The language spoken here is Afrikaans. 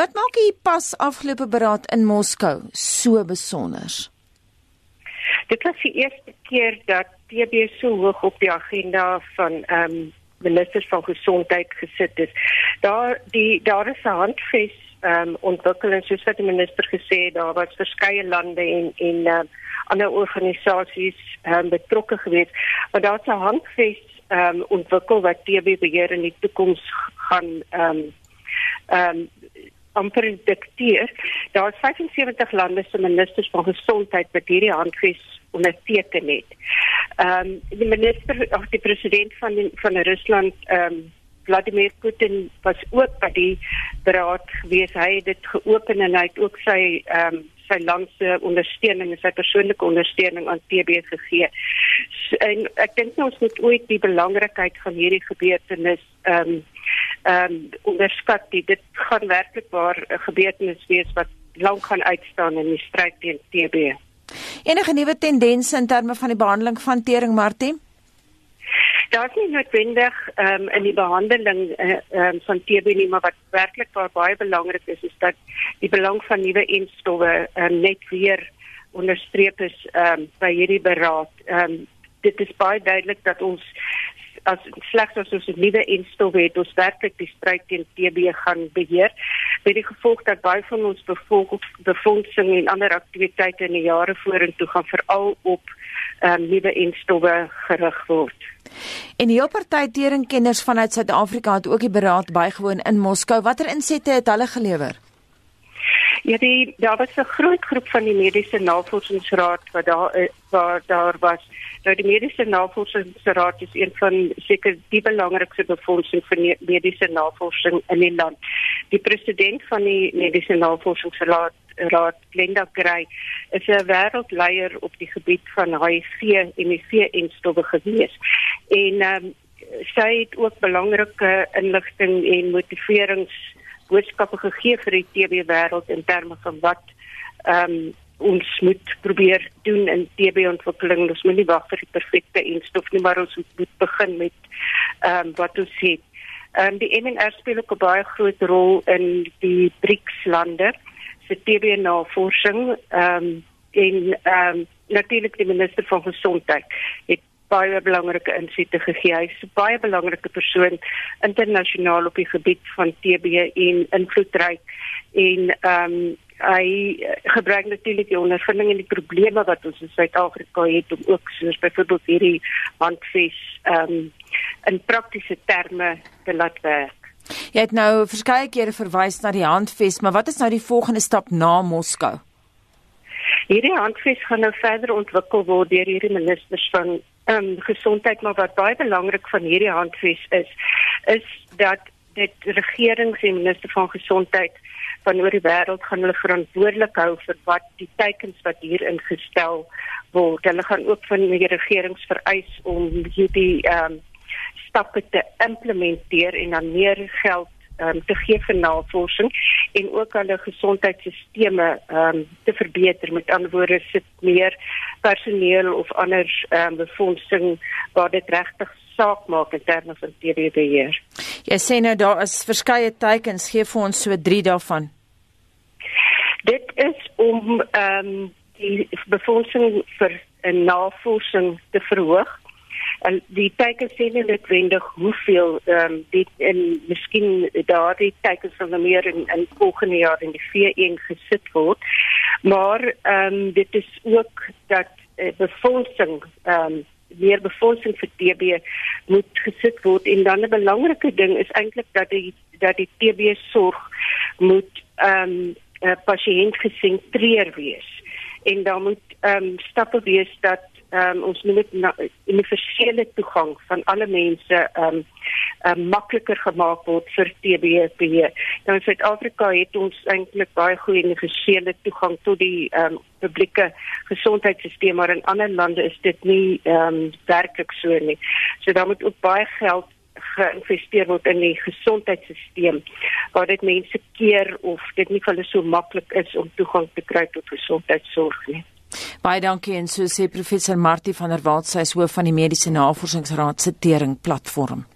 Wat maak die pas afgelope beraad in Moskou so besonder? Dit was die eerste keer dat TB so hoog op die agenda van ehm um, ministers van gesondheid gesit is. Daar die daar is 'n handves ehm um, ontwikkeling soos wat die minister gesê het, daar was verskeie lande en en uh, ander organisasies ehm um, betrokke geweest, maar daar's 'n handves ehm um, ontwikkel wat TB beheer in die toekoms gaan ehm um, ehm um, amper dikteer. Daar is 75 lande se ministers van gesondheid wat hierdie handves onderteken het. Ehm um, die minister of die president van die, van Rusland ehm um, Vladimir Putin was ook by die beraad gewees. Hy het dit geopen en hy het ook sy ehm um, sy landse ondersteuning en sy persoonlike ondersteuning aan TB gegee. So, en ek dink ons moet ooit die belangrikheid van hierdie gebeurtenis ehm um, ehm um, onderskat. Die, dit gaan werklik waar 'n gebeurtenis wees wat lank gaan uitstaan in die stryd teen TB. Enige nuwe tendense in terme van die behandeling van tering Martie? Daar is nie noodwendig um, in die behandeling uh, um, van TB nie, maar wat werklik baie belangrik is is dat die belang van nuwe instowwe um, net weer onderstreep is um, by hierdie beraad. Um, dit is baie duidelik dat ons as slegs as ons 'n nuwe instof het, ons werklik die stryd teen TB gaan beheer. Met die gevolg dat baie van ons befondsing en ander aktiwiteite in die jare vorentoe gaan veral op um, nuwe instowwe gerig word. En die party teringkenners vanuit Suid-Afrika het ook die beraad bygewoon in Moskou. Watter insette het hulle gelewer? Ja, die daar was 'n groot groep van die mediese navorsingsraad wat daar eh, waar daar was. Nou die mediese navorsingsraad is een van seker die belangrikste befondsing vir mediese navorsing in die land. Die president van die mediese navorsingsraad, Raad Glenda Gray, is 'n wêreldleier op die gebied van HIV en HIV en stowwe gewees. En ehm um, sy het ook belangrike inligting en motiverings boodskappe gegee vir die TB wêreld in terme van wat ehm um, ons moet probeer doen in TB ontwikkeling. Ons moet nie wag vir die perfekte instof nie, maar ons moet begin met ehm um, wat ons het. Ehm um, die MNR speel ook 'n baie groot rol in die BRICS lande se TB navorsing. Ehm um, en ehm um, natuurlik die minister van gesondheid het baie belangrike insigte gegee. Hy is 'n baie belangrike persoon internasionaal op die gebied van TB en invloedryk en ehm um, hy gebruik natuurlik die ondervinding en die probleme wat ons in Suid-Afrika het om ook soos byvoorbeeld hierdie handves ehm um, in praktiese terme te laat werk. Jy het nou verskeie kere verwys na die handves, maar wat is nou die volgende stap na Moskou? Hierdie handves gaan nou verder ontwikkel word deur hierdie ministers van ehm um, gesondheid maar wat baie belangrik van hierdie handves is is dat dit regerings en minister van gesondheid van oor die wêreld gaan hulle verantwoordelik hou vir wat die teikens wat hier ingestel word. Hulle gaan ook van die regerings vereis om hierdie ehm um, stappe te implementeer en dan meer geld um, te gee vir navorsing en ook hulle gesondheidstelsels um, te verbeter met ander woorde sit meer personeel of ander um, befondsing waar dit regtig saak maak in terme van TB-beheer. Jy sê nou daar is verskeie teikens gee vir ons so 3 daarvan. Dit is om ehm um, die befondsing vir 'n navorsing te verhoog en die teikens sê nie noodwendig hoeveel ehm um, dit in miskien daardie teikens van meer in in volgende jaar in die V1 gesit word. Maar ehm um, dit is ook dat uh, befondsing ehm um, meer befondsing vir TB moet gesit word. En dan 'n belangrike ding is eintlik dat die dat die TB sorg moet ehm um, uh, pasiënt gesentreer wees. En dan moet ehm um, stappe wees dat um, ons moet universele toegang van alle mense um, um, makliker gemaak word vir TBP. Nou in Suid-Afrika het ons eintlik baie goeie universele toegang tot die um, publieke gesondheidstelsel, maar in ander lande is dit nie um, werklik so nie. So daar moet ook baie geld geïnvesteer word in die gesondheidstelsel waar dit mense keer of dit nie vir hulle so maklik is om toegang te kry tot gesondheidsorg nie. Baie dankie en so sê professor Martie van der Walt sy is hoof van die Mediese Navorsingsraad se tering platform.